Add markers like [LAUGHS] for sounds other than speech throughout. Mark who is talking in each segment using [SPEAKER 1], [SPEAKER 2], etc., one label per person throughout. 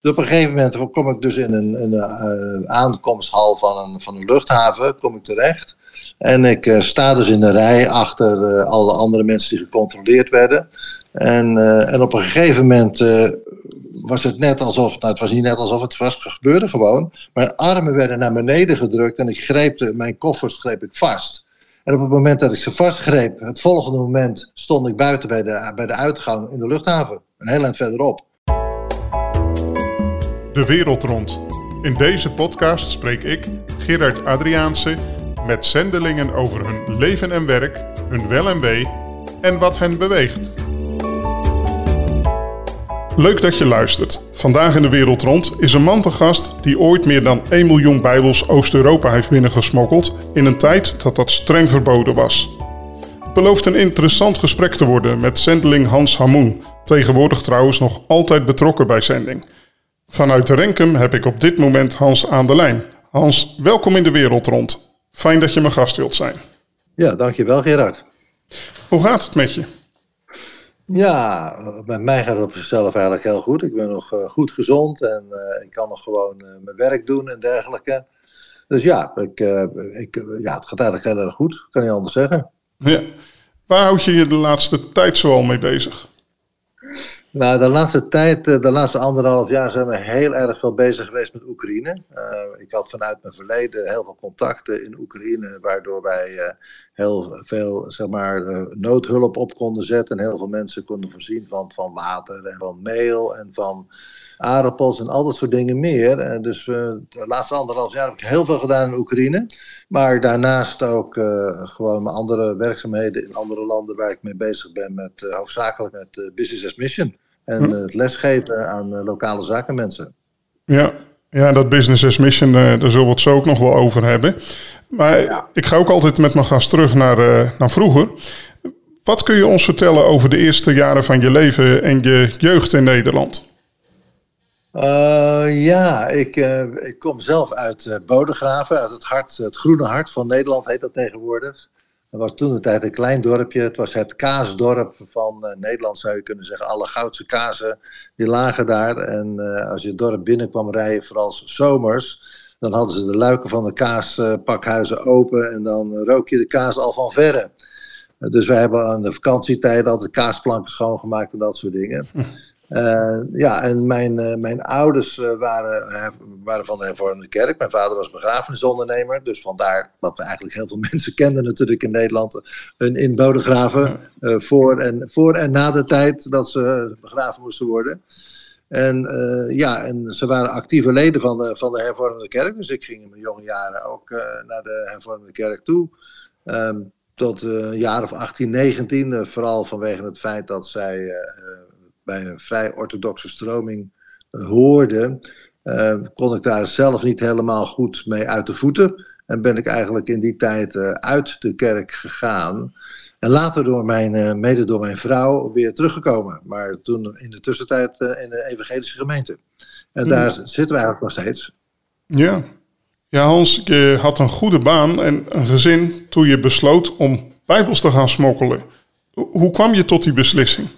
[SPEAKER 1] Dus op een gegeven moment kom ik dus in een, een, een aankomsthal van een, van een luchthaven kom ik terecht. En ik uh, sta dus in de rij achter uh, alle andere mensen die gecontroleerd werden. En, en op een gegeven moment was het net alsof, nou het was niet net alsof het was, gebeurde gewoon. Mijn armen werden naar beneden gedrukt en ik greep mijn koffers greep ik vast. En op het moment dat ik ze vastgreep, het volgende moment stond ik buiten bij de, bij de uitgang in de luchthaven. Een heel eind verderop.
[SPEAKER 2] De wereld rond. In deze podcast spreek ik, Gerard Adriaanse, met zendelingen over hun leven en werk, hun wel en wee en wat hen beweegt. Leuk dat je luistert. Vandaag in de wereld rond is een man te gast die ooit meer dan 1 miljoen Bijbels Oost-Europa heeft binnengesmokkeld in een tijd dat dat streng verboden was. Het belooft een interessant gesprek te worden met zendeling Hans Hamoen, tegenwoordig trouwens nog altijd betrokken bij zending. Vanuit Renkum heb ik op dit moment Hans aan de lijn. Hans, welkom in de wereld rond. Fijn dat je mijn gast wilt zijn.
[SPEAKER 1] Ja, dankjewel Gerard.
[SPEAKER 2] Hoe gaat het met je?
[SPEAKER 1] Ja, met mij gaat het op zichzelf eigenlijk heel goed. Ik ben nog uh, goed gezond en uh, ik kan nog gewoon uh, mijn werk doen en dergelijke. Dus ja, ik, ik, ja, het gaat eigenlijk heel erg goed, kan je anders zeggen.
[SPEAKER 2] Ja. Waar houd je je de laatste tijd zoal mee bezig?
[SPEAKER 1] Nou, de laatste tijd, de laatste anderhalf jaar zijn we heel erg veel bezig geweest met Oekraïne. ik had vanuit mijn verleden heel veel contacten in Oekraïne, waardoor wij heel veel zeg maar, noodhulp op konden zetten. En heel veel mensen konden voorzien van, van water en van meel en van aardappels en al dat soort dingen meer. En dus uh, de laatste anderhalf jaar heb ik heel veel gedaan in Oekraïne. Maar daarnaast ook uh, gewoon mijn andere werkzaamheden in andere landen waar ik mee bezig ben. Met, hoofdzakelijk met Business as Mission. En hm. het lesgeven aan lokale zakenmensen.
[SPEAKER 2] Ja, ja, dat business as mission, daar zullen we het zo ook nog wel over hebben. Maar ik ga ook altijd met mijn gast terug naar, uh, naar vroeger. Wat kun je ons vertellen over de eerste jaren van je leven en je jeugd in Nederland?
[SPEAKER 1] Uh, ja, ik, uh, ik, kom zelf uit uh, Bodegraven, uit het, hart, het groene hart van Nederland heet dat tegenwoordig. Dat was toen de tijd een klein dorpje. Het was het kaasdorp van Nederland, zou je kunnen zeggen. Alle goudse kazen die lagen daar. En als je het dorp binnenkwam rijden, vooral zomers, dan hadden ze de luiken van de kaaspakhuizen open en dan rook je de kaas al van verre. Dus wij hebben aan de vakantietijden altijd kaasplanken schoongemaakt en dat soort dingen. [LAUGHS] Uh, ja, en mijn, uh, mijn ouders uh, waren, waren van de hervormde kerk. Mijn vader was begrafenisondernemer. Dus vandaar dat we eigenlijk heel veel [LAUGHS] mensen kenden natuurlijk in Nederland. Hun in Bodegraven. voor, en, voor en na de tijd dat ze begraven moesten worden. En uh, ja, en ze waren actieve leden van de, van de hervormde kerk. Dus ik ging in mijn jonge jaren ook uh, naar de hervormde kerk toe. Um, tot uh, een jaar of 18, 19. vooral vanwege het feit dat zij bij een vrij orthodoxe stroming hoorden. Ehm, kon ik daar zelf niet helemaal goed mee uit de voeten. En ben ik eigenlijk in die tijd uit de kerk gegaan. En later door mijn, mede door mijn vrouw weer teruggekomen. Maar toen in de tussentijd in de evangelische gemeente. En daar zitten we eigenlijk nog steeds.
[SPEAKER 2] Ja. Ja, Hans, je had een goede baan en een gezin toen je besloot om bijbels te gaan smokkelen. Hoe kwam je tot die beslissing?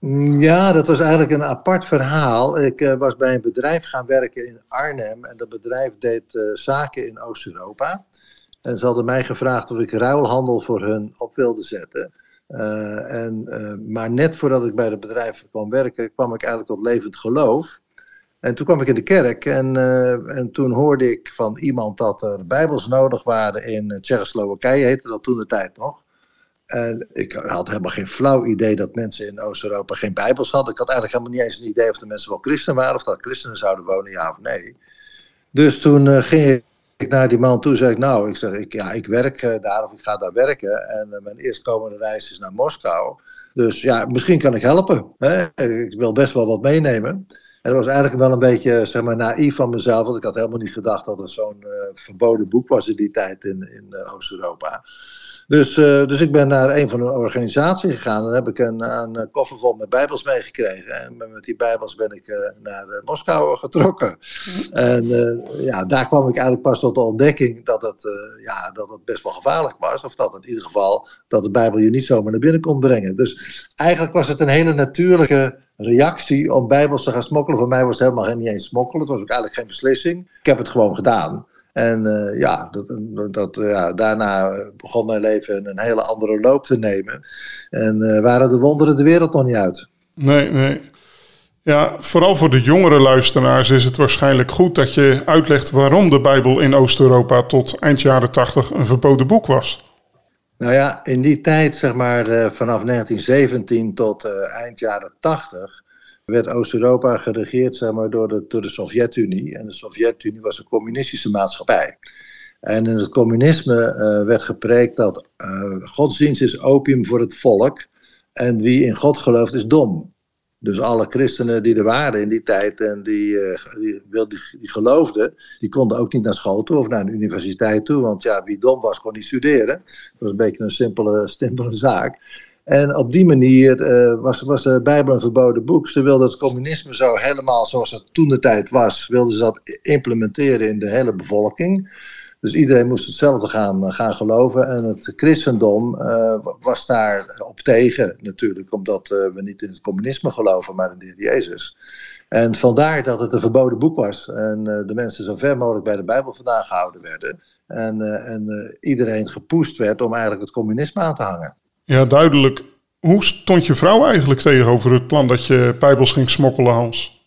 [SPEAKER 1] Ja, dat was eigenlijk een apart verhaal. Ik uh, was bij een bedrijf gaan werken in Arnhem. En dat bedrijf deed zaken in Oost-Europa. En ze hadden mij gevraagd of ik ruilhandel voor hun op wilde zetten. Uh, en, maar net voordat ik bij het bedrijf kwam werken, kwam ik eigenlijk tot levend geloof. En toen kwam ik in de kerk en, en toen hoorde ik van iemand dat er bijbels nodig waren in Tsjechoslowakije, heette dat toen de tijd nog. En ik had helemaal geen flauw idee dat mensen in Oost-Europa geen bijbels hadden. Ik had eigenlijk helemaal niet eens een idee of de mensen wel christen waren, of dat christenen zouden wonen, ja of nee. Dus toen ging ik naar die man toe zei ik, nou, ik zeg, ik, ja, ik werk uh, daar of ik ga daar werken. En uh, mijn eerstkomende reis is naar Moskou. Dus ja, misschien kan ik helpen. Hè? Ik wil best wel wat meenemen. En dat was eigenlijk wel een beetje, zeg maar, naïef van mezelf. Want ik had helemaal niet gedacht dat er zo'n verboden boek was in die tijd in, in Oost-Europa. Dus, uh, dus ik ben naar een van de organisaties gegaan. En dan heb ik een, een koffer vol met bijbels meegekregen. En met die bijbels ben ik uh, naar uh, Moskou getrokken. En ja, daar kwam ik eigenlijk pas tot de ontdekking dat het, ja, dat het best wel gevaarlijk was. Of dat in ieder geval dat de bijbel je niet zomaar naar binnen kon brengen. Dus eigenlijk was het een hele natuurlijke reactie om Bijbels te gaan smokkelen. Voor mij was het helemaal niet eens smokkelen. Het was ook eigenlijk geen beslissing. Ik heb het gewoon gedaan. En uh, ja, dat, dat, ja, daarna begon mijn leven een hele andere loop te nemen. En uh, waren de wonderen de wereld nog niet uit.
[SPEAKER 2] Nee, nee. Ja, vooral voor de jongere luisteraars is het waarschijnlijk goed dat je uitlegt waarom de Bijbel in Oost-Europa tot eind jaren 80 een verboden boek was.
[SPEAKER 1] Nou ja, in die tijd, zeg maar uh, vanaf 1917 tot eind jaren 80, werd Oost-Europa geregeerd maar, door, de, door de Sovjet-Unie. En de Sovjet-Unie was een communistische maatschappij. En in het communisme uh, werd gepreekt dat uh, godsdienst is opium voor het volk. En wie in God gelooft is dom. Dus alle christenen die er waren in die tijd en die, uh, die, die, die, geloofden, die konden ook niet naar school toe of naar een universiteit toe. Want ja, wie dom was, kon niet studeren. Dat was een beetje een simpele, [LAUGHS] simpele zaak. En op die manier uh, was, was de Bijbel een verboden boek. Ze wilden het communisme zo helemaal zoals het toen de tijd was, wilden ze dat implementeren in de hele bevolking. Dus iedereen moest hetzelfde gaan, gaan geloven. En het christendom uh, was daar op tegen, natuurlijk, omdat we niet in het communisme geloven, maar in de Heer Jezus. En vandaar dat het een verboden boek was. En de mensen zo ver mogelijk bij de Bijbel vandaan gehouden werden. En, en iedereen gepoest werd om eigenlijk het communisme aan te hangen.
[SPEAKER 2] Ja, duidelijk. Hoe stond je vrouw eigenlijk tegenover het plan dat je bijbels ging smokkelen, Hans?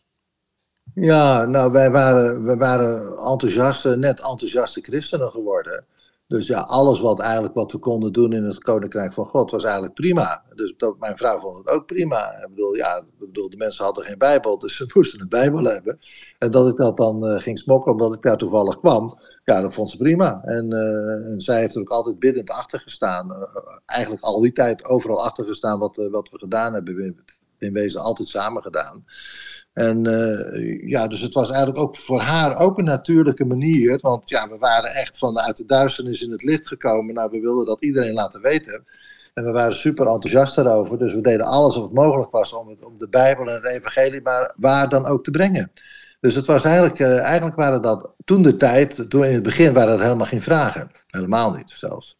[SPEAKER 1] Ja, nou, wij waren, wij waren enthousiaste, net enthousiaste christenen geworden. Dus ja, alles wat, eigenlijk wat we konden doen in het Koninkrijk van God was eigenlijk prima. Dus dat, mijn vrouw vond het ook prima. Ik bedoel, ja, ik bedoel, de mensen hadden geen Bijbel, dus ze moesten een Bijbel hebben. En dat ik dat dan uh, ging smokkelen omdat ik daar toevallig kwam, ja, dat vond ze prima. En, uh, en zij heeft er ook altijd biddend achter gestaan. Uh, eigenlijk al die tijd overal achter gestaan wat, wat we gedaan hebben. In wezen altijd samen gedaan. En ja, dus het was eigenlijk ook voor haar ook een natuurlijke manier. Want ja, we waren echt vanuit de duisternis in het licht gekomen. Nou, we wilden dat iedereen laten weten. En we waren super enthousiast daarover. Dus we deden alles wat mogelijk was om, het, om de Bijbel en het Evangelie maar waar dan ook te brengen. Dus het was eigenlijk, uh, eigenlijk waren dat toen de tijd, toen in het begin waren dat helemaal geen vragen. Helemaal niet zelfs.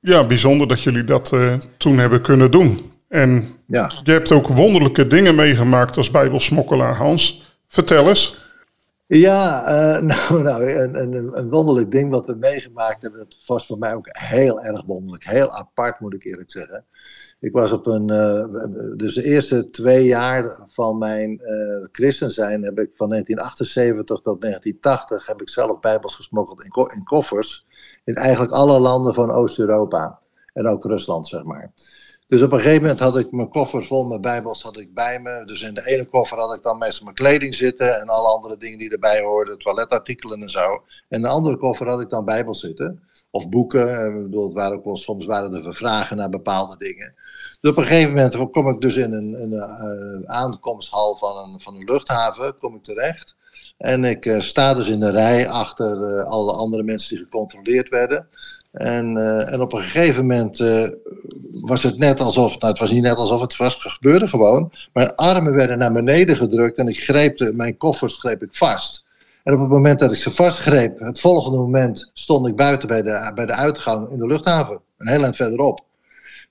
[SPEAKER 2] Ja, bijzonder dat jullie dat uh, toen hebben kunnen doen. En ja. je hebt ook wonderlijke dingen meegemaakt als bijbelsmokkelaar, Hans. Vertel eens.
[SPEAKER 1] Ja, uh, [LAUGHS] nou, nou een, een, een, wonderlijk ding wat we meegemaakt hebben. Dat was voor mij ook heel erg wonderlijk. Heel apart, moet ik eerlijk zeggen. Ik was op een. Uh, dus de eerste twee jaar van mijn uh, christen zijn heb ik van 1978 tot 1980 heb ik zelf Bijbels gesmokkeld in, in koffers. In eigenlijk alle landen van Oost-Europa. En ook Rusland, zeg maar. Dus op een gegeven moment had ik mijn koffer vol met bijbels had ik bij me. Dus in de ene koffer had ik dan meestal mijn kleding zitten en alle andere dingen die erbij hoorden, toiletartikelen en zo. En in de andere koffer had ik dan bijbels zitten. Of boeken. Ik bedoel, het waren ook wel, soms waren er vragen naar bepaalde dingen. Dus op een gegeven moment kom ik dus in een, een, een aankomsthal van een, van een luchthaven, kom ik terecht. En ik uh, sta dus in de rij achter alle andere mensen die gecontroleerd werden. En, en op een gegeven moment was het net alsof, nou het was niet net alsof het was gebeurde gewoon. Mijn armen werden naar beneden gedrukt en ik greep de, mijn koffers greep ik vast. En op het moment dat ik ze vastgreep, het volgende moment stond ik buiten bij de, bij de uitgang in de luchthaven. Een heel eind verderop.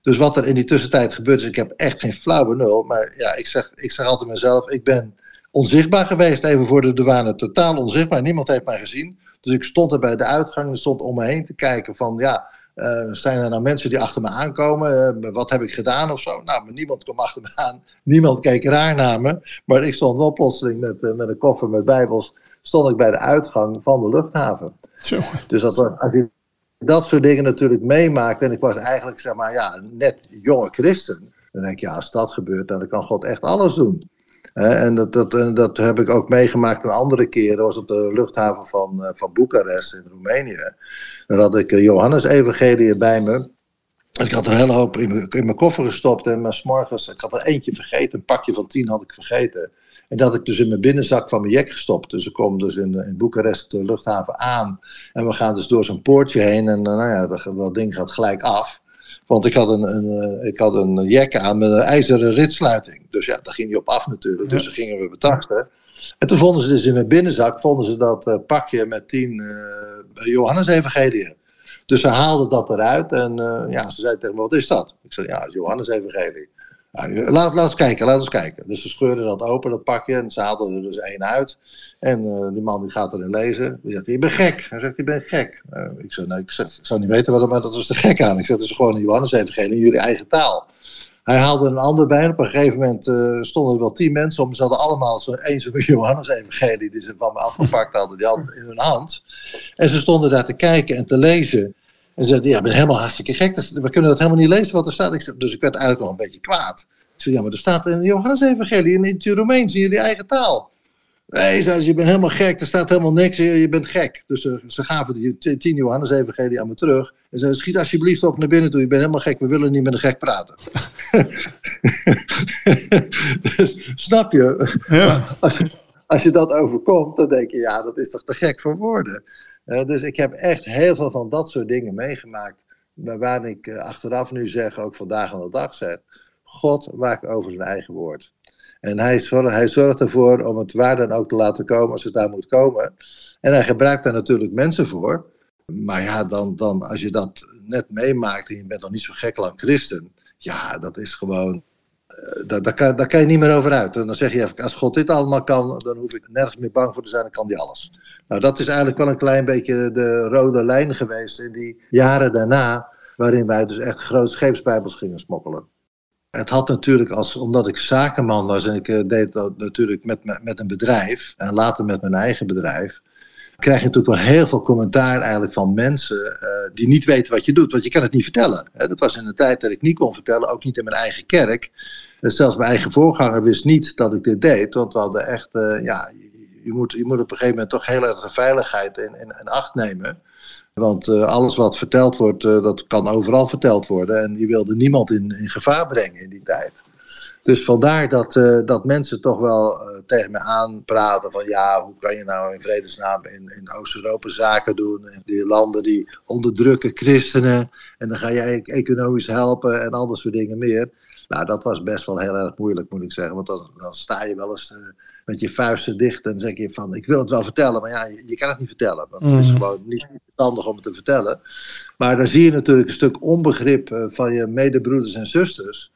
[SPEAKER 1] Dus wat er in die tussentijd gebeurt is, ik heb echt geen flauwe nul. Maar ja, ik zeg, ik zeg altijd mezelf, ik ben onzichtbaar geweest even voor de douane. Totaal onzichtbaar. Niemand heeft mij gezien. Dus ik stond er bij de uitgang en stond om me heen te kijken van ja, uh, zijn er nou mensen die achter me aankomen? Uh, wat heb ik gedaan of zo? Nou, maar niemand kwam achter me aan. Niemand keek raar naar me. Maar ik stond wel plotseling met, uh, met een koffer met bijbels, stond ik bij de uitgang van de luchthaven. Zo. Dus dat als je dat soort dingen natuurlijk meemaakt, en ik was eigenlijk zeg maar ja, net jonge christen, dan denk je ja, als dat gebeurt, dan kan God echt alles doen en dat, dat, dat heb ik ook meegemaakt een andere keer. Dat was op de luchthaven van, uh, van Boekarest in Roemenië. Daar had ik uh, Johannes Evangelie bij me. Ik had er een hele hoop in mijn, in mijn koffer gestopt. En maar morgens, ik had er eentje vergeten. Een pakje van tien had ik vergeten. En dat ik dus in mijn binnenzak van mijn jek gestopt. Dus ik kom dus in, in Boekarest de luchthaven aan. En we gaan dus door zo'n poortje heen. En nou ja, dat, dat ding gaat gelijk af. Want ik had een, een, eh, ik had een jack aan met een ijzeren ritsluiting. Dus ja, daar ging hij op af natuurlijk. Dus dan gingen we betasten. En toen vonden ze dus in mijn binnenzak vonden ze dat uh, pakje met tien uh, Johannes Evangelieën. Dus ze haalden dat eruit en uh, ja, ze zei tegen me, wat is dat? Ik zei, ja, het Johannes Evangelie. laat, eens kijken, laat eens kijken. Dus ze scheurden dat open, dat pakje, en ze haalden er dus één uit. En uh, die man die gaat erin lezen. Die zegt, je bent gek. Hij zegt, je bent gek. Uh, ik, zei, nou, ik, zou niet weten wat, maar dat was de gek aan. Ik zeg, het is gewoon een Johannes-evangelie in jullie eigen taal. Hij haalde een ander bij. Op een gegeven moment uh, stonden er wel tien mensen om. Ze hadden allemaal zo'n eens zo'n Johannes-evangelie die ze van me afgepakt hadden. Die hadden in hun hand. En ze stonden daar te kijken en te lezen. En ze zeiden, ja, ik ben helemaal hartstikke gek. We kunnen dat helemaal niet lezen wat er staat. Ik zei, dus ik werd eigenlijk nog een beetje kwaad. Ik zei, ja, maar er staat een Johannes-evangelie in het Romeins in jullie eigen taal. Nee, zei ze, je bent helemaal gek, er staat helemaal niks, je, je bent gek. Dus uh, ze gaven die tien Johannes evangelie aan me terug. En ze schiet alsjeblieft op naar binnen toe, je bent helemaal gek, we willen niet met een gek praten. [LAUGHS] dus snap je? Ja. Als, je, als je dat overkomt, dan denk je, ja, dat is toch te gek voor woorden. Uh, dus ik heb echt heel veel van dat soort dingen meegemaakt. Waar ik uh, achteraf nu zeg, ook vandaag aan de dag zeg. God waakt over zijn eigen woord. En hij zorgt, hij zorgt ervoor om het waar dan ook te laten komen als het daar moet komen. En hij gebruikt daar natuurlijk mensen voor. Maar ja, dan, dan als je dat net meemaakt en je bent nog niet zo gek lang christen. Ja, dat is gewoon. Uh, daar, kan, daar kan je niet meer over uit. En dan zeg je als God dit allemaal kan, dan hoef ik nergens meer bang voor te zijn, dan kan die alles. Nou, dat is eigenlijk wel een klein beetje de rode lijn geweest in die jaren daarna, waarin wij dus echt groot scheepsbijbels gingen smokkelen. Het had natuurlijk, als, omdat ik zakenman was en ik uh, deed dat natuurlijk met, met een bedrijf en later met mijn eigen bedrijf, krijg je natuurlijk wel heel veel commentaar eigenlijk van mensen uh, die niet weten wat je doet, want je kan het niet vertellen. Hè. Dat was in een tijd dat ik niet kon vertellen, ook niet in mijn eigen kerk. Dus zelfs mijn eigen voorganger wist niet dat ik dit deed, want we hadden echt, uh, ja, je moet, je moet op een gegeven moment toch heel erg de veiligheid in, in, acht nemen. Want uh, alles wat verteld wordt, dat kan overal verteld worden. En je wilde niemand in, in gevaar brengen in die tijd. Dus vandaar dat, uh, dat mensen toch wel tegen me aanpraten van ja, hoe kan je nou in vredesnaam in, in Oost-Europa zaken doen? In die landen die onderdrukken christenen en dan ga jij e-, economisch helpen en al dat soort dingen meer. Nou, dat was best wel heel erg moeilijk moet ik zeggen, want dan, dan sta je wel eens met je vuisten dicht en zeg je van ik wil het wel vertellen, maar ja, je, je kan het niet vertellen. Want het is mhm. gewoon niet verstandig om het te vertellen. Maar dan zie je natuurlijk een stuk onbegrip van je medebroeders en zusters,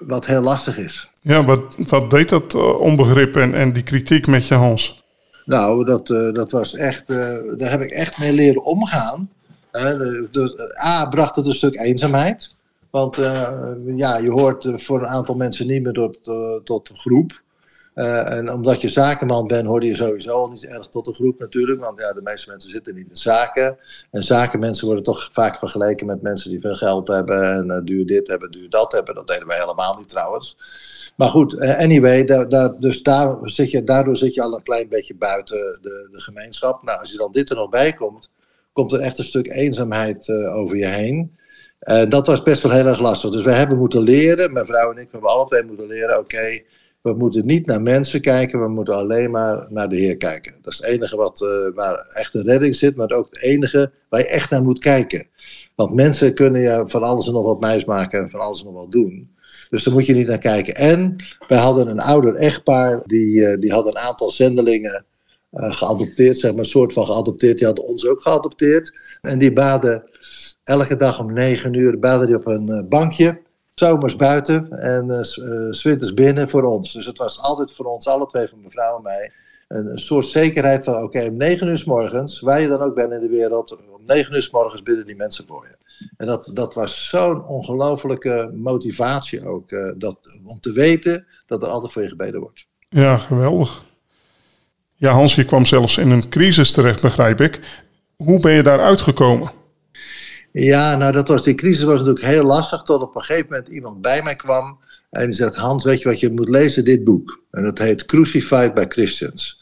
[SPEAKER 1] wat heel lastig is.
[SPEAKER 2] Ja, wat, wat deed dat uh, onbegrip en, en die kritiek met je Hans?
[SPEAKER 1] Nou, dat, dat was echt, daar heb ik echt mee leren omgaan. De, de, A bracht het een stuk eenzaamheid. Want ja, je hoort voor een aantal mensen niet meer tot, tot de groep. Uh, en omdat je zakenman bent, hoorde je sowieso al niet erg tot de groep natuurlijk. Want ja, de meeste mensen zitten niet in zaken. En zakenmensen worden toch vaak vergeleken met mensen die veel geld hebben. En uh, duur dit hebben, duur dat hebben. Dat deden wij helemaal niet trouwens. Maar goed, uh, anyway, dus daar zit je, daardoor zit je al een klein beetje buiten de, de gemeenschap. Nou, als je dan dit er nog bij komt, komt er echt een stuk eenzaamheid over je heen. dat was best wel heel erg lastig. Dus we hebben moeten leren, mijn vrouw en ik, we hebben alle twee moeten leren, oké. We moeten niet naar mensen kijken, we moeten alleen maar naar de Heer kijken. Dat is het enige wat, uh, waar echt een redding zit, maar ook het enige waar je echt naar moet kijken. Want mensen kunnen je van alles en nog wat mijs maken en van alles en nog wat doen. Dus daar moet je niet naar kijken. En wij hadden een ouder echtpaar, die, uh, die had een aantal zendelingen uh, geadopteerd, zeg maar, een soort van geadopteerd. Die hadden ons ook geadopteerd. En die baden elke dag om negen uur baden die op een bankje zomers buiten en uh, binnen voor ons. Dus het was altijd voor ons, alle twee, van mevrouw en mij, een, soort zekerheid van: oké, om negen uur s morgens, waar je dan ook bent in de wereld, om negen uur s morgens bidden die mensen voor je. En dat, dat was zo'n ongelofelijke motivatie ook, uh, dat, om te weten dat er altijd voor je gebeden wordt.
[SPEAKER 2] Ja, geweldig. Ja, Hans, je kwam zelfs in een crisis terecht, begrijp ik. Hoe ben je daar uitgekomen?
[SPEAKER 1] Ja, nou dat was, die crisis was natuurlijk heel lastig, tot op een gegeven moment iemand bij mij kwam en die zegt, Hans, weet je wat je moet lezen? Dit boek. En dat heet Crucified by Christians.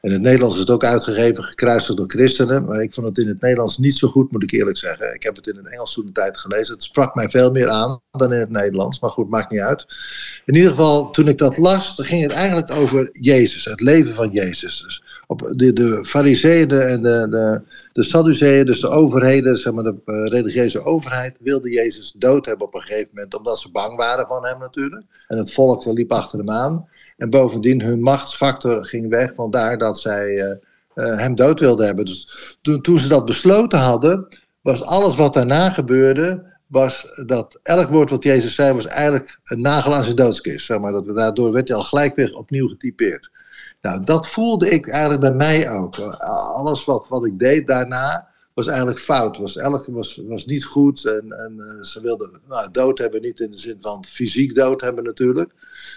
[SPEAKER 1] In het Nederlands is het ook uitgegeven, gekruisigd door christenen. Maar ik vond het in het Nederlands niet zo goed, moet ik eerlijk zeggen. Ik heb het in het Engels toen een tijd gelezen. Het sprak mij veel meer aan dan in het Nederlands. Maar goed, maakt niet uit. In ieder geval, toen ik dat las, ging het eigenlijk over Jezus. Het leven van Jezus. Dus de, de fariseeën en de, de, de Sadduceeën, dus de overheden, zeg maar de uh, religieuze overheid, wilde Jezus dood hebben op een gegeven moment, omdat ze bang waren van hem natuurlijk. En het volk liep achter hem aan. En bovendien, hun machtsfactor ging weg, vandaar dat zij uh, uh, hem dood wilden hebben. Dus toen, ze dat besloten hadden, was alles wat daarna gebeurde, was dat elk woord wat Jezus zei was eigenlijk een nagel aan zijn doodskist. Zeg maar, dat daardoor werd hij al gelijk weer opnieuw getypeerd. Nou, dat voelde ik eigenlijk bij mij ook. Alles wat, wat ik deed daarna was eigenlijk fout. Was, elk, was, was niet goed. En, en uh, ze wilden nou, dood hebben, niet in de zin van fysiek dood hebben natuurlijk.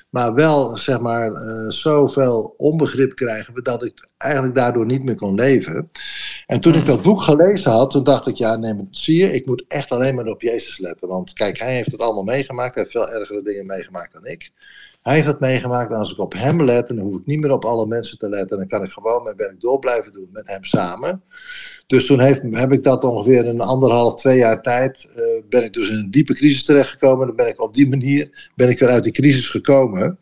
[SPEAKER 1] Maar wel, zeg maar, uh, zoveel onbegrip krijgen dat ik eigenlijk daardoor niet meer kon leven. En toen ik dat boek gelezen had, toen dacht ik, ja, nee, zie je, ik moet echt alleen maar op Jezus letten. Want kijk, hij heeft het allemaal meegemaakt. Hij heeft veel ergere dingen meegemaakt dan ik. Hij heeft meegemaakt. En als ik op hem let, dan hoef ik niet meer op alle mensen te letten. Dan kan ik gewoon mijn werk door blijven doen met hem samen. Dus toen heeft, heb ik dat ongeveer een anderhalf, twee jaar tijd. Uh, ben ik dus in een diepe crisis terechtgekomen. Dan ben ik op die manier ben ik weer uit die crisis gekomen.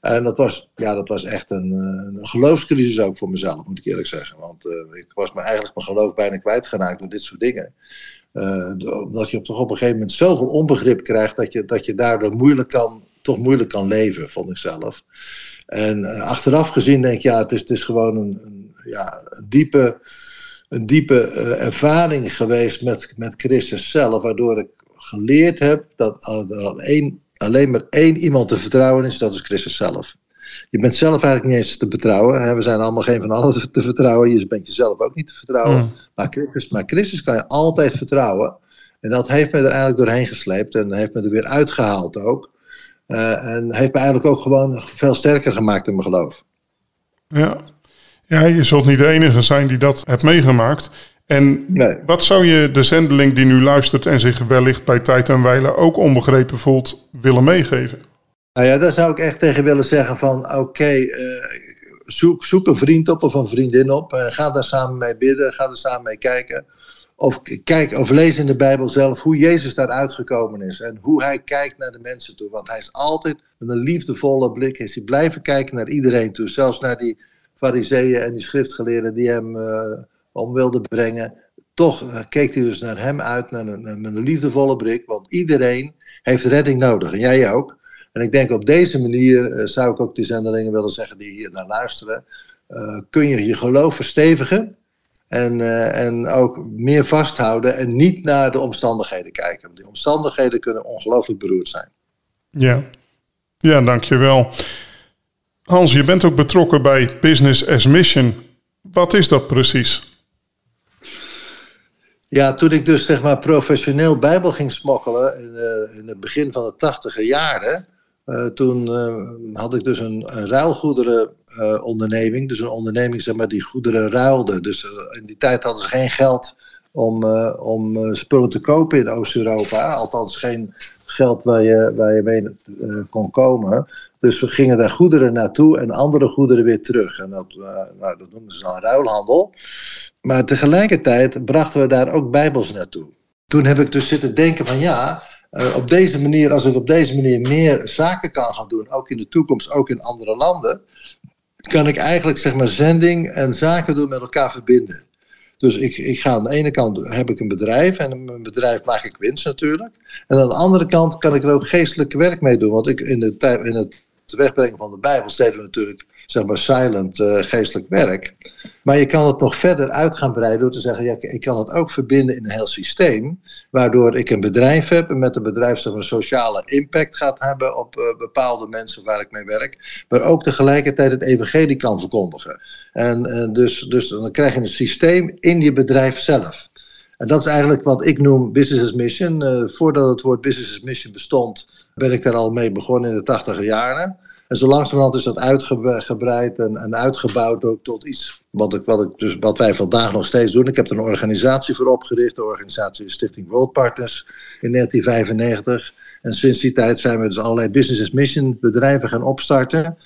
[SPEAKER 1] En dat was, ja, dat was echt een, eh, een geloofscrisis ook voor mezelf, moet ik eerlijk zeggen. Want uh, ik was me eigenlijk mijn geloof bijna kwijtgeraakt door dit soort dingen. Omdat je toch op een gegeven moment zoveel onbegrip krijgt dat je, dat je daardoor moeilijk kan, toch moeilijk kan leven, vond ik zelf. En achteraf gezien denk ik, ja, het is, het is gewoon een, een ja, een diepe een diepe uh, ervaring geweest met, met Christus zelf, waardoor ik geleerd heb dat er één, alleen maar één iemand te vertrouwen is, dat is Christus zelf. Je bent zelf eigenlijk niet eens te vertrouwen. Hè? We zijn allemaal geen van allen te, te, vertrouwen. Je bent jezelf ook niet te vertrouwen. Mm. Maar, Christus, maar Christus kan je altijd vertrouwen. En dat heeft me er eigenlijk doorheen gesleept. En heeft me er weer uitgehaald ook. Uh, en heeft me eigenlijk ook gewoon veel sterker gemaakt in mijn geloof.
[SPEAKER 2] Ja, ja, je zult niet de enige zijn die dat hebt meegemaakt. En wat zou je de zendeling die nu luistert en zich wellicht bij tijd en wijle ook onbegrepen voelt, willen meegeven?
[SPEAKER 1] Nou ja, daar zou ik echt tegen willen zeggen van oké, eh, zoek, zoek een vriend op of een vriendin op. Uh, ga daar samen mee bidden, ga er samen mee kijken. Of, kijk, of lees in de Bijbel zelf hoe Jezus daaruit gekomen is. En hoe hij kijkt naar de mensen toe. Want hij is altijd met een liefdevolle blik is hij blijven kijken naar iedereen toe. Zelfs naar die fariseeën en die schriftgeleerden die hem uh, om wilden brengen. Toch uh, keek hij dus naar hem uit naar een, met een liefdevolle blik, want iedereen heeft redding nodig en jij ook. En ik denk op deze manier, uh, zou ik ook die zendelingen willen zeggen die hier naar luisteren, kun je je geloof verstevigen en, en ook meer vasthouden en niet naar de omstandigheden kijken. Die omstandigheden kunnen ongelooflijk beroerd zijn.
[SPEAKER 2] Ja, ja dankjewel. Hans, je bent ook betrokken bij Business as Mission. Wat is dat precies?
[SPEAKER 1] Ja, toen ik dus zeg maar professioneel Bijbel ging smokkelen in, uh, in het begin van de tachtige jaren, uh, toen uh, had ik dus een, een ruilgoederenonderneming. dus een onderneming zeg maar, die goederen ruilde. Dus in die tijd hadden ze geen geld om, om spullen te kopen in Oost-Europa. Althans geen geld waar je, waar je mee kon komen. Dus we gingen daar goederen naartoe en andere goederen weer terug. En dat, nou, dat noemden ze dan ruilhandel. Maar tegelijkertijd brachten we daar ook bijbels naartoe. Toen heb ik dus zitten denken van ja, uh, op deze manier, als ik op deze manier meer zaken kan gaan doen, ook in de toekomst, ook in andere landen, kan ik eigenlijk zeg maar zending en zaken doen met elkaar verbinden. Dus ik, ik ga aan de ene kant heb ik een bedrijf en mijn bedrijf maak ik winst natuurlijk. En aan de andere kant kan ik er ook geestelijk werk mee doen. Want ik in, de, in het wegbrengen van de Bijbel deden we natuurlijk zeg maar silent uh, geestelijk werk. Maar je kan het nog verder uit gaan breiden door te zeggen, ja, ik kan het ook verbinden in een heel systeem, waardoor ik een bedrijf heb en met een bedrijf zeg een sociale impact gaat hebben op uh, bepaalde mensen waar ik mee werk, maar ook tegelijkertijd het evangelie kan verkondigen. En uh, dus, dus dan krijg je een systeem in je bedrijf zelf. En dat is eigenlijk wat ik noem business as mission. voordat het woord business as mission bestond, ben ik daar al mee begonnen in de tachtige jaren. En zo langzamerhand is dat uitgebreid en, uitgebouwd ook tot iets wat, ik, wat, ik, dus, wat wij vandaag nog steeds doen. Ik heb er een organisatie voor opgericht, de organisatie Stichting World Partners in 1995. En sinds die tijd zijn we dus allerlei business as mission bedrijven gaan opstarten.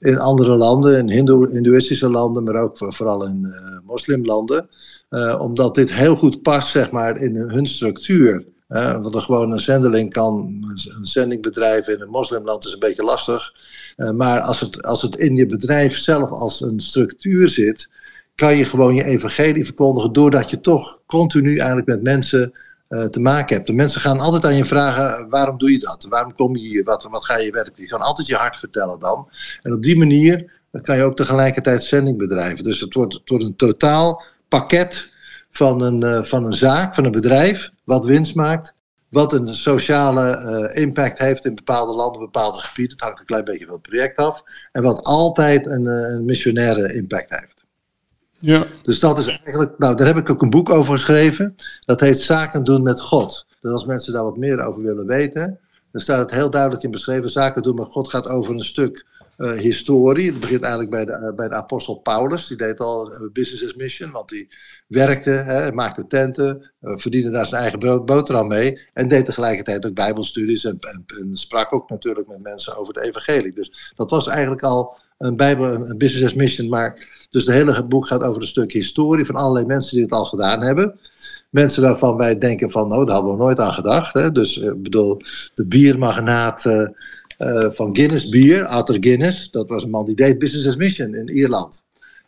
[SPEAKER 1] In andere landen, in Hindoeïstische landen, maar ook vooral in uh, moslimlanden. Uh, omdat dit heel goed past zeg maar, in hun structuur. Uh, want er gewoon een zendeling kan, een zendingbedrijf in een moslimland is een beetje lastig. Uh, maar als het, als het in je bedrijf zelf als een structuur zit, kan je gewoon je evangelie verkondigen doordat je toch continu eigenlijk met mensen uh, te maken hebt. De mensen gaan altijd aan je vragen, waarom doe je dat? Waarom kom je hier? Wat, wat ga je werken? Je kan altijd je hart vertellen dan. En op die manier kan je ook tegelijkertijd zending bedrijven. Dus het wordt, het een totaal pakket van een, uh, van een zaak, van een bedrijf, wat winst maakt, wat een sociale eh, impact heeft in bepaalde landen, bepaalde gebieden. Het hangt een klein beetje van het project af. En wat altijd een, eh, een missionaire impact heeft. Ja. Dus dat is eigenlijk, nou daar heb ik ook een boek over geschreven. Dat heet Zaken doen met God. Dus als mensen daar wat meer over willen weten, dan staat het heel duidelijk in beschreven. Zaken doen met God gaat over een stuk uh, historie. Het begint eigenlijk bij de, bij de apostel Paulus. Die deed al business as mission, want die werkte, hè, maakte tenten, uh, verdiende daar zijn eigen brood, boterham mee. En deed tegelijkertijd ook bijbelstudies en, sprak ook natuurlijk met mensen over het evangelie. Dus dat was eigenlijk al een, bijbel, een business as mission. Maar, dus het hele boek gaat over een stuk historie van allerlei mensen die het al gedaan hebben. Mensen waarvan wij denken van, nou, daar hadden we nooit aan gedacht. Hè? Dus ik bedoel, de biermagnaat van Guinness Bier, Arthur Guinness, dat was een man die deed business as mission in Ierland.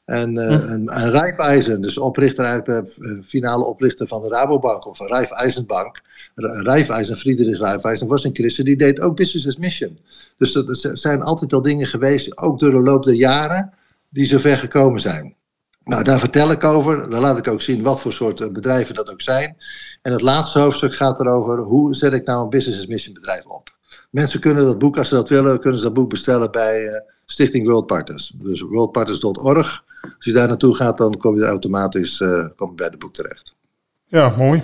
[SPEAKER 1] En, uh, hm. en, en Raiffeisen, dus oprichter eigenlijk de eh, finale oprichter van de Rabobank of Raiffeisenbank. Raiffeisen, Friedrich Raiffeisen, was een christen, die deed ook business as mission. Dus er zijn altijd al dingen geweest, ook door de loop der jaren, die zover gekomen zijn. Nou, daar vertel ik over. Dan laat ik ook zien wat voor soort eh, bedrijven dat ook zijn. En het laatste hoofdstuk gaat erover hoe zet ik nou een business as mission bedrijf op. Mensen kunnen dat boek, als ze dat willen, kunnen ze dat boek bestellen bij uh, Stichting World Partners. Dus worldpartners.org. Als je daar naartoe gaat, dan kom je er automatisch uh, kom je bij het boek terecht.
[SPEAKER 2] Ja, mooi.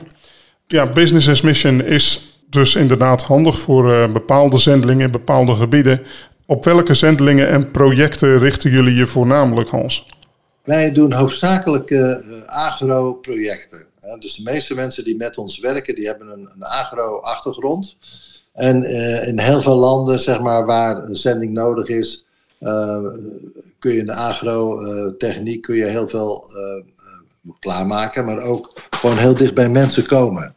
[SPEAKER 2] Ja, Business as Mission is dus inderdaad handig voor uh, bepaalde zendelingen in bepaalde gebieden. Op welke zendelingen en projecten richten jullie je voornamelijk, Hans?
[SPEAKER 1] Wij doen hoofdzakelijk agro-projecten. Dus de meeste mensen die met ons werken, die hebben een, een agro-achtergrond. En uh, in heel veel landen, zeg maar, waar een zending nodig is, uh, kun je in de agrotechniek kun je heel veel uh, klaarmaken, maar ook gewoon heel dicht bij mensen komen.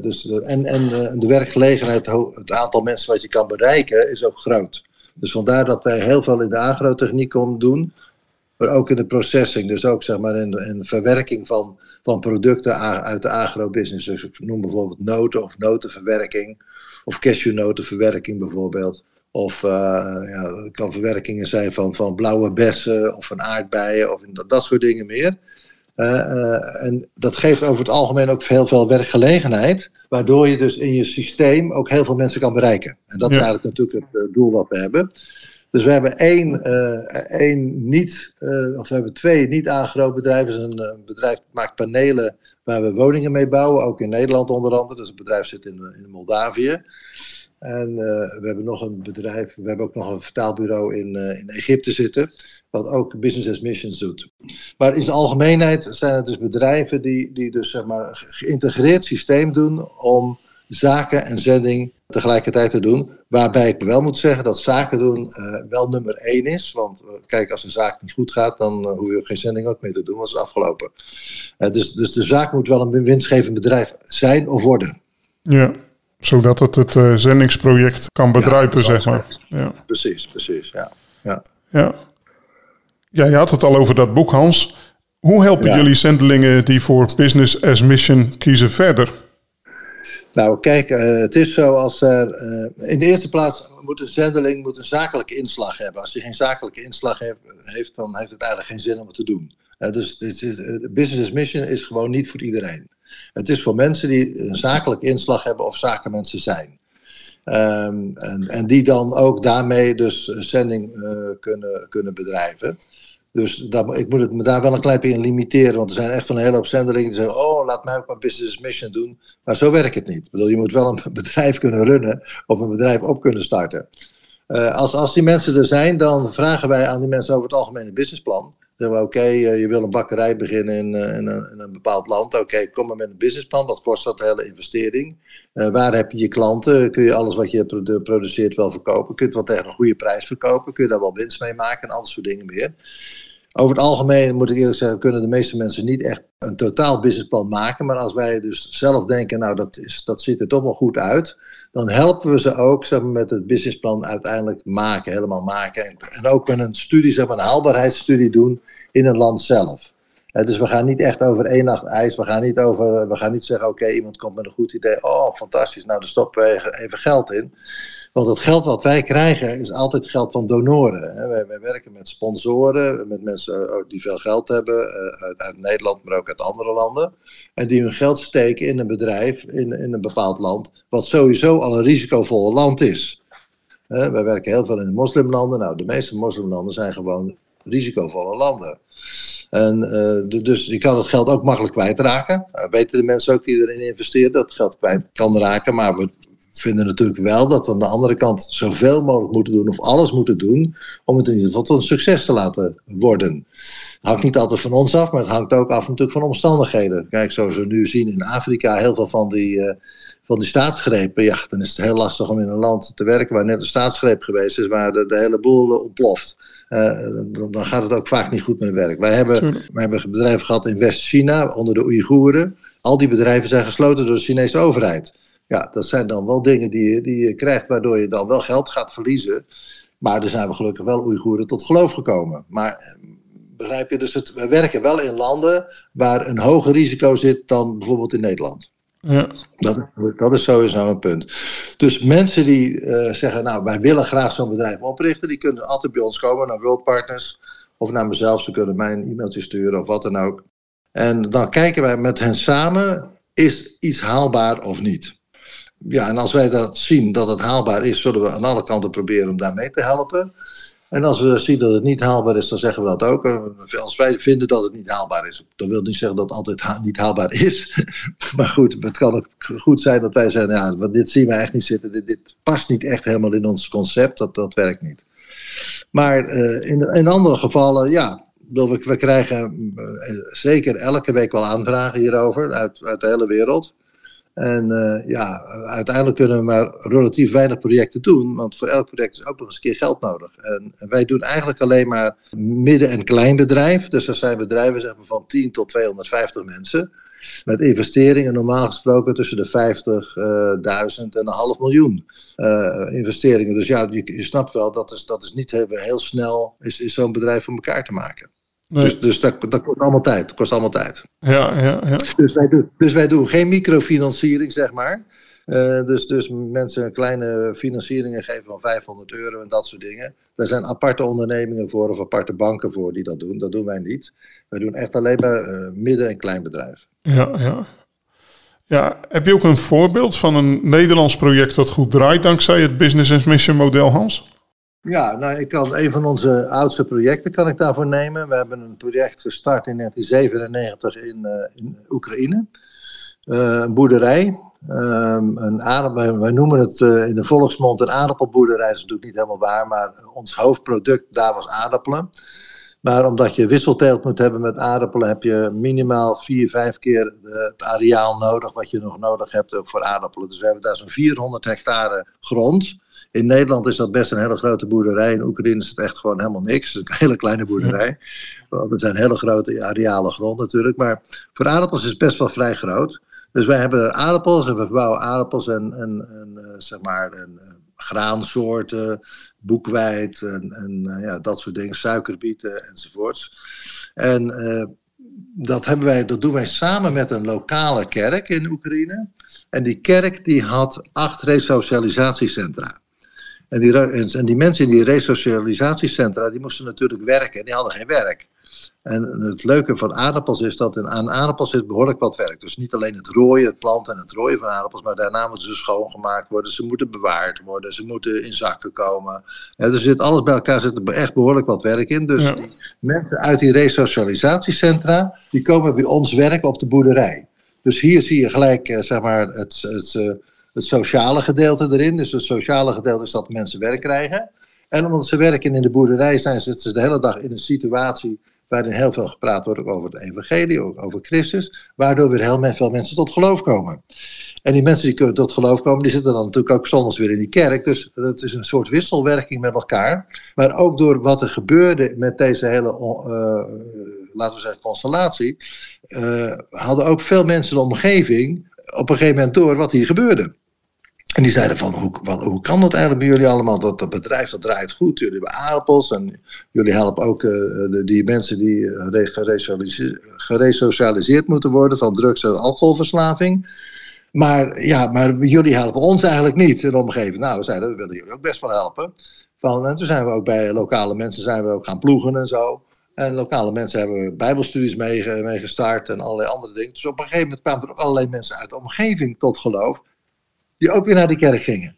[SPEAKER 1] dus, en en de werkgelegenheid, het aantal mensen wat je kan bereiken, is ook groot. Dus vandaar dat wij heel veel in de agrotechniek doen, maar ook in de processing, dus ook zeg maar in in verwerking van, van producten uit de agrobusiness. Dus ik noem bijvoorbeeld noten of notenverwerking, of cashewnotenverwerking bijvoorbeeld. Of uh, ja, het kan verwerkingen zijn van, van blauwe bessen of van aardbeien of dat, dat soort dingen meer. Uh, uh, en dat geeft over het algemeen ook heel veel werkgelegenheid, waardoor je dus in je systeem ook heel veel mensen kan bereiken. En dat ja. is eigenlijk natuurlijk het doel wat we hebben. Dus we hebben één, één niet, of we hebben twee niet-agro-bedrijven. Een bedrijf dat maakt panelen waar we woningen mee bouwen, ook in Nederland onder andere. Dus het bedrijf zit in, in Moldavië. En uh, we hebben nog een bedrijf, we hebben ook nog een vertaalbureau in, uh, in Egypte zitten, wat ook business as missions doet. Maar in zijn algemeenheid zijn het dus bedrijven die, die dus zeg maar een geïntegreerd systeem doen om zaken en zending tegelijkertijd te doen. Waarbij ik wel moet zeggen dat zaken doen uh, wel nummer één is. Want kijk, als een zaak niet goed gaat, dan hoef je geen zending ook meer te doen, want het is afgelopen. dus, dus de zaak moet wel een winstgevend bedrijf zijn of worden.
[SPEAKER 2] Ja zodat het het uh, zendingsproject kan bedruipen, ja, zeg maar.
[SPEAKER 1] Ja. Precies, precies, ja. ja.
[SPEAKER 2] Ja. Ja, je had het al over dat boek, Hans. Hoe helpen jullie zendelingen die voor Business as Mission kiezen verder?
[SPEAKER 1] Nou, kijk, uh, het is zo als er... Uh, in de eerste plaats moet een zendeling moet een zakelijke inslag hebben. Als hij geen zakelijke inslag heeft, heeft dan heeft het eigenlijk geen zin om het te doen. dus het is, Business Mission is gewoon niet voor iedereen. Het is voor mensen die een zakelijke inslag hebben of zakenmensen zijn. Um, en, en, die dan ook daarmee dus zending kunnen, kunnen bedrijven. Dus dat, ik moet het me daar wel een klein beetje in limiteren. Want er zijn echt van een hele hoop zendelingen die zeggen: Oh, laat mij ook mijn business mission doen. Maar zo werkt het niet. Ik bedoel, je moet wel een [LAUGHS] bedrijf kunnen runnen of een bedrijf op kunnen starten. Uh, als, als die mensen er zijn, dan vragen wij aan die mensen over het algemene businessplan we, oké, uh, je wil een bakkerij beginnen in, in, een, een, bepaald land. Oké, kom maar met een businessplan. Wat kost dat hele investering? Uh, waar heb je je klanten? Kun je alles wat je produ produceert wel verkopen? Kun je het wel tegen een goede prijs verkopen? Kun je daar wel winst mee maken? En al dat soort dingen meer. Over het algemeen moet ik eerlijk zeggen, kunnen de meeste mensen niet echt een totaal businessplan maken. Maar als wij dus zelf denken, nou dat, is, dat ziet er toch wel goed uit dan helpen we ze ook met het businessplan uiteindelijk maken, helemaal maken. En, ook met een studie, een haalbaarheidsstudie doen in een land zelf. dus we gaan niet echt over één nacht ijs. We gaan niet, over, we gaan niet zeggen: oké, iemand komt met een goed idee. Oh, fantastisch. Nou, dan stoppen we even geld in. Want het geld wat wij krijgen is altijd geld van donoren. Wij, wij werken met sponsoren, met mensen eh, die veel geld hebben, eh, uit, uit, Nederland, maar ook uit andere landen. En die hun geld steken in een bedrijf in, in een bepaald land, wat sowieso al een risicovolle land is. Wij werken heel veel in de moslimlanden. Nou, de meeste moslimlanden zijn gewoon risicovolle landen. En uh, dus je kan het geld ook makkelijk kwijtraken. Uh, weten de mensen ook die erin investeren dat het geld kwijt kan raken. Maar we vinden natuurlijk wel dat we aan de andere kant zoveel mogelijk moeten doen, of alles moeten doen, om het in ieder geval tot een succes te laten worden. Het hangt niet altijd van ons af, maar het hangt ook af natuurlijk van omstandigheden. Kijk, zoals we nu zien in Afrika, heel veel van die, uh, van die staatsgrepen, ja, dan is het heel lastig om in een land te werken waar net een staatsgreep geweest is, waar de, de hele boel ontploft. Uh, dan, dan, gaat het ook vaak niet goed met het werk. Wij hebben, wij hebben bedrijven gehad in West-China onder de Oeigoeren. Al die bedrijven zijn gesloten door de Chinese overheid. Ja, dat zijn dan wel dingen die, die je krijgt waardoor je dan wel geld gaat verliezen. Maar er zijn we gelukkig wel Oeigoeren tot geloof gekomen. Maar eh, begrijp je, dus het, we werken wel in landen waar een hoger risico zit dan bijvoorbeeld in Nederland. Ja. Dat, dat is sowieso een punt. Dus mensen die uh, zeggen, nou wij willen graag zo'n bedrijf oprichten, die kunnen altijd bij ons komen naar World Partners of naar mezelf. Ze kunnen mij een e-mailtje sturen of wat dan ook. En dan kijken wij met hen samen, is iets haalbaar of niet? Ja, en als wij dat zien dat het haalbaar is, zullen we aan alle kanten proberen om daarmee te helpen. En als we zien dat het niet haalbaar is, dan zeggen we dat ook. Als wij vinden dat het niet haalbaar is, dan wil niet zeggen dat het altijd niet haalbaar [LAUGHS] is. maar goed, het kan ook goed zijn dat wij zeggen, ja, want dit zien we echt niet zitten. Dit, past niet echt helemaal in ons concept, dat, dat werkt niet. Maar uh, in, andere gevallen, ja, we, we krijgen uh, zeker elke week wel aanvragen hierover uit, uit de hele wereld. En uh, ja, uiteindelijk kunnen we maar relatief weinig projecten doen, want voor elk project is ook nog eens een keer geld nodig. En, wij doen eigenlijk alleen maar midden- en kleinbedrijf. Dus dat zijn bedrijven van 10 tot 250 mensen. Met investeringen normaal gesproken tussen de 50.000 uh, en een half miljoen uh, investeringen. Dus ja, je, snapt wel, dat is, dat is niet heel, heel snel is, is zo'n bedrijf voor elkaar te maken. Dus, dus dat, dat kost allemaal tijd. Dat kost allemaal tijd.
[SPEAKER 2] Ja, ja, ja.
[SPEAKER 1] Dus, wij doen, dus wij doen geen microfinanciering, zeg maar. Uh, dus, dus mensen kleine financieringen geven van 500 euro en dat soort dingen. Daar zijn aparte ondernemingen voor of aparte banken voor die dat doen. Dat doen wij niet. Wij doen echt alleen maar uh, midden- en kleinbedrijf.
[SPEAKER 2] Ja, ja. Ja, heb je ook een voorbeeld van een Nederlands project dat goed draait dankzij het Business and Mission model, Hans?
[SPEAKER 1] Ja, nou, ik kan een van onze oudste projecten kan ik daarvoor nemen. We hebben een project gestart in 1997 in, uh, in Oekraïne. Uh, een boerderij. Um, een aardappel, wij noemen het uh, in de volksmond een aardappelboerderij. Dat is natuurlijk niet helemaal waar, maar ons hoofdproduct daar was aardappelen. Maar omdat je wisselteelt moet hebben met aardappelen, heb je minimaal vier, vijf keer het areaal nodig wat je nog nodig hebt voor aardappelen. Dus we hebben daar zo'n 400 hectare grond. In Nederland is dat best een hele grote boerderij. In Oekraïne is het echt gewoon helemaal niks. Het is een hele kleine boerderij. Want het zijn hele grote arealen grond natuurlijk. Maar voor aardappels is het best wel vrij groot. Dus wij hebben aardappels en we verbouwen aardappels en, en, en uh, zeg maar en, uh, graansoorten, boekweit en, en uh, ja, dat soort dingen, suikerbieten enzovoorts. En dat, hebben wij, dat doen wij samen met een lokale kerk in Oekraïne. En die kerk die had acht resocialisatiecentra. En die, en die mensen in die resocialisatiecentra, die moesten natuurlijk werken en die hadden geen werk. En het leuke van aardappels is dat in, aan aardappels zit behoorlijk wat werk. Dus niet alleen het rooien, het planten en het rooien van aardappels, maar daarna moeten ze schoongemaakt worden, ze moeten bewaard worden, ze moeten in zakken komen. Ja, er zit alles bij elkaar, zit er echt behoorlijk wat werk in. Dus die mensen uit die resocialisatiecentra, die komen bij ons werken op de boerderij. Dus hier zie je gelijk, eh, zeg maar, het, het, het sociale gedeelte erin. Dus het sociale gedeelte is dat mensen werk krijgen. En omdat ze werken in de boerderij zijn ze de hele dag in een situatie waarin heel veel gepraat wordt over het evangelie, over Christus, waardoor weer heel veel mensen tot geloof komen. En die mensen die tot geloof komen, die zitten dan natuurlijk ook zondags weer in die kerk. Dus het is een soort wisselwerking met elkaar. Maar ook door wat er gebeurde met deze hele, uh, laten we zeggen, constellatie, uh, hadden ook veel mensen de omgeving op een gegeven moment door wat hier gebeurde. En die zeiden van, hoe, hoe kan dat eigenlijk bij jullie allemaal? Dat, dat bedrijf dat draait goed, jullie hebben aardappels en jullie helpen ook uh, de, die mensen die uh, geresocialiseerd moeten worden van drugs- en alcoholverslaving. maar, ja, maar jullie helpen ons eigenlijk niet in de omgeving. Nou, we zeiden, we willen jullie ook best wel helpen. Van, en toen zijn we ook bij lokale mensen zijn we ook gaan ploegen en zo. En lokale mensen hebben bijbelstudies mee, mee gestart en allerlei andere dingen. Dus op een gegeven moment kwamen er ook allerlei mensen uit de omgeving tot geloof. Die ook weer naar die kerk gingen.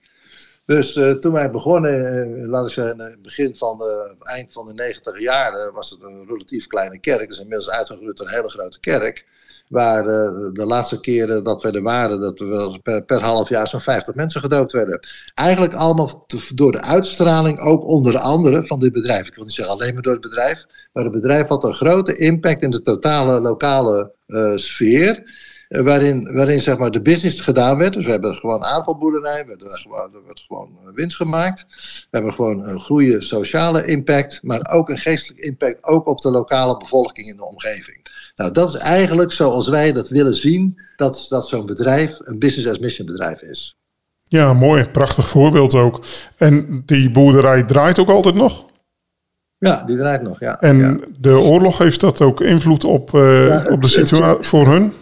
[SPEAKER 1] Dus uh, toen wij begonnen, uh, laten we zeggen, begin van de, eind van de negentig jaren, was het een relatief kleine kerk. Dus inmiddels uitgegroeid tot een hele grote kerk. Waar uh, de laatste keren dat we er waren, dat we per, per half jaar zo'n 50 mensen gedoopt werden. Eigenlijk allemaal door de uitstraling, ook onder andere van dit bedrijf. Ik wil niet zeggen alleen maar door het bedrijf. Maar het bedrijf had een grote impact in de totale lokale sfeer. Eh, waarin, waarin zeg maar, de business gedaan werd. Dus we hebben gewoon een we hebben gewoon, er werd gewoon eh, winst gemaakt. We hebben gewoon een goede sociale impact, maar ook een geestelijke impact, ook op de lokale bevolking in de omgeving. Nou, dat is eigenlijk zoals wij dat willen zien, dat, dat zo'n bedrijf een business as mission bedrijf is.
[SPEAKER 2] Ja, mooi, prachtig voorbeeld ook. En die boerderij draait ook altijd nog?
[SPEAKER 1] Ja, die draait nog, ja.
[SPEAKER 2] En
[SPEAKER 1] ja.
[SPEAKER 2] de oorlog heeft dat ook invloed op, uh, ja, op de situatie voor hun?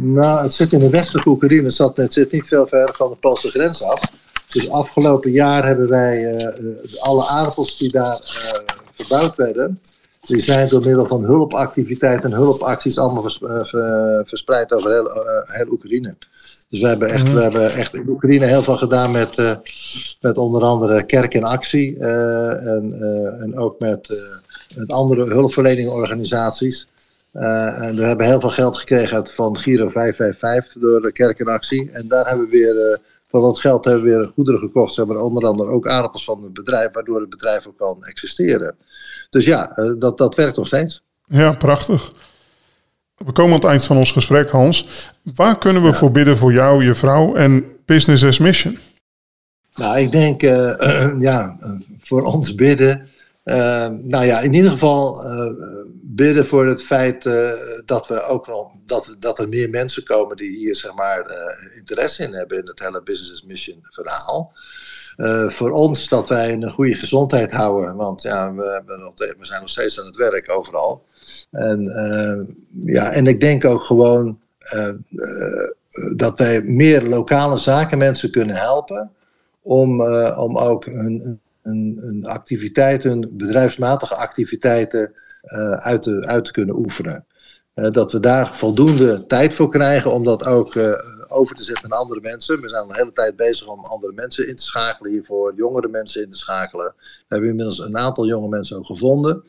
[SPEAKER 1] Nou, het zit in de westelijke Oekraïne. Het, zat, het zit niet veel verder van de Poolse grens af. Dus afgelopen jaar hebben wij uh, alle aardappels die daar uh, verbouwd werden, die zijn door middel van hulpactiviteiten en hulpacties allemaal vers, uh, verspreid over heel, heel Oekraïne. Dus we hebben, echt, mm -hmm. we hebben echt in Oekraïne heel veel gedaan met, met onder andere Kerk in Actie en, en ook met, met andere hulpverleningsorganisaties. Uh, en we hebben heel veel geld gekregen van Giro 555 door de kerk in actie. En daar hebben we weer, van dat geld hebben we weer goederen gekocht. Ze hebben onder andere ook aardappels van het bedrijf, waardoor het bedrijf ook kan existeren. Dus ja, uh, dat, dat werkt nog steeds.
[SPEAKER 2] Ja, prachtig. We komen aan het eind van ons gesprek, Hans. Waar kunnen we ja. voor bidden voor jou, je vrouw en Business as Mission?
[SPEAKER 1] Nou, ik denk, [CLEARS THROAT] ja, voor ons bidden. Nou ja, in ieder geval bidden voor het feit uh, dat we ook nog dat, dat er meer mensen komen die hier zeg maar uh, interesse in hebben in het hele business mission verhaal. Voor ons dat wij een goede gezondheid houden, want ja, we, we zijn nog steeds aan het werk overal. En, ja, en ik denk ook gewoon dat wij meer lokale zakenmensen kunnen helpen om, om ook hun, hun, hun activiteiten, hun bedrijfsmatige activiteiten uh, uit, te, kunnen oefenen. Uh, dat we daar voldoende tijd voor krijgen om dat ook uh, over te zetten naar andere mensen. We zijn al de hele tijd bezig om andere mensen in te schakelen hiervoor, jongere mensen in te schakelen. We hebben inmiddels een aantal jonge mensen ook gevonden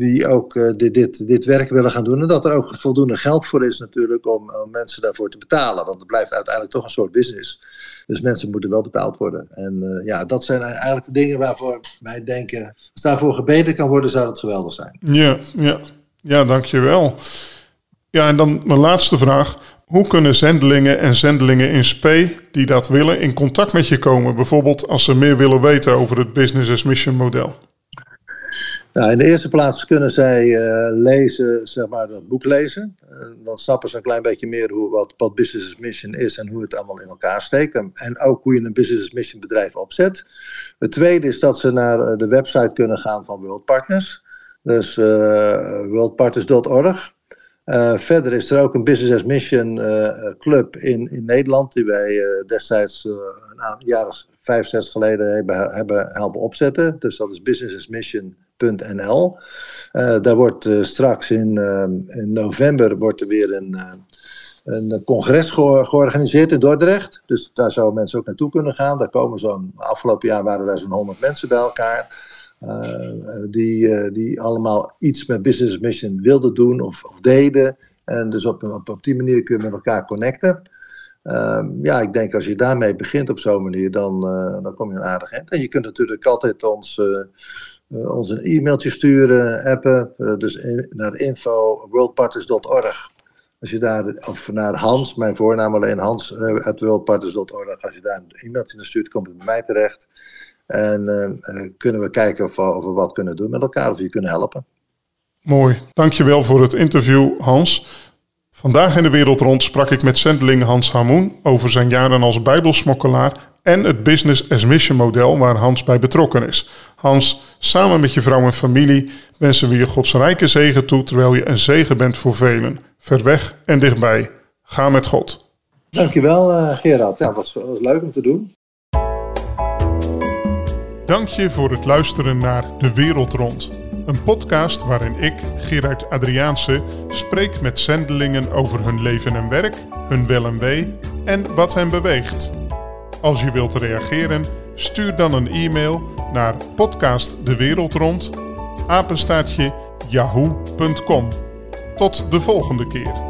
[SPEAKER 1] die ook uh, dit, dit, dit werk willen gaan doen. En dat er ook voldoende geld voor is natuurlijk om, mensen daarvoor te betalen. Want het blijft uiteindelijk toch een soort business. Dus mensen moeten wel betaald worden. En uh, ja, dat zijn eigenlijk de dingen waarvoor wij denken... als daarvoor gebeden kan worden, zou dat geweldig zijn.
[SPEAKER 2] Ja, ja. ja dankjewel. Ja, en dan mijn laatste vraag. Hoe kunnen zendelingen en zendelingen in SPE die dat willen in contact met je komen? Bijvoorbeeld als ze meer willen weten over het Business as Mission model.
[SPEAKER 1] Nou, in de eerste plaats kunnen zij uh, lezen, zeg maar, dat boek lezen. Uh, dan snappen ze een klein beetje meer hoe, wat, wat Business Mission is en hoe het allemaal in elkaar steekt. En ook hoe je een Business Mission bedrijf opzet. Het tweede is dat ze naar de website kunnen gaan van World Partners. Dus worldpartners.org. verder is er ook een Business Mission club in, in Nederland, die wij destijds een jaar of vijf, zes geleden hebben, hebben helpen opzetten. Dus dat is Business as Mission .nl. Uh, daar wordt uh, straks in, uh, in, november wordt er weer een, een congres ge georganiseerd in Dordrecht. Dus daar zouden mensen ook naartoe kunnen gaan. Daar komen zo'n, afgelopen jaar waren daar zo'n 100 mensen bij elkaar. die, die allemaal iets met Business Mission wilden doen of, of deden. En dus op, op, op, die manier kun je met elkaar connecten. ja, ik denk als je daarmee begint op zo'n manier, dan, dan kom je een aardig eind. En je kunt natuurlijk altijd ons ons een e-mailtje sturen, appen. Uh, dus naar info worldpartners.org. Als je daar, of naar Hans, mijn voornaam alleen Hans, uh, at worldpartners.org. Als je daar een e-mailtje naar stuurt, komt het bij mij terecht. En kunnen we kijken of of we wat kunnen doen met elkaar, of je kunnen helpen.
[SPEAKER 2] Mooi, dankjewel voor het interview Hans. Vandaag in de wereld rond sprak ik met zendeling Hans Hamoen over zijn jaren als bijbelsmokkelaar en het Business as Mission model waar Hans bij betrokken is. Hans, samen met je vrouw en familie wensen we je Gods rijke zegen toe terwijl je een zegen bent voor velen, ver weg en dichtbij. Ga met God.
[SPEAKER 1] Dankjewel uh, Gerard. Ja, was, was leuk om te doen.
[SPEAKER 2] Dank je voor het luisteren naar De Wereld Rond. Een podcast waarin ik, Gerard Adriaanse, spreek met zendelingen over hun leven en werk, hun wel en wee en wat hen beweegt. Als je wilt reageren, stuur dan een e-mail naar podcastdewereldrond yahoo.com. Tot de volgende keer.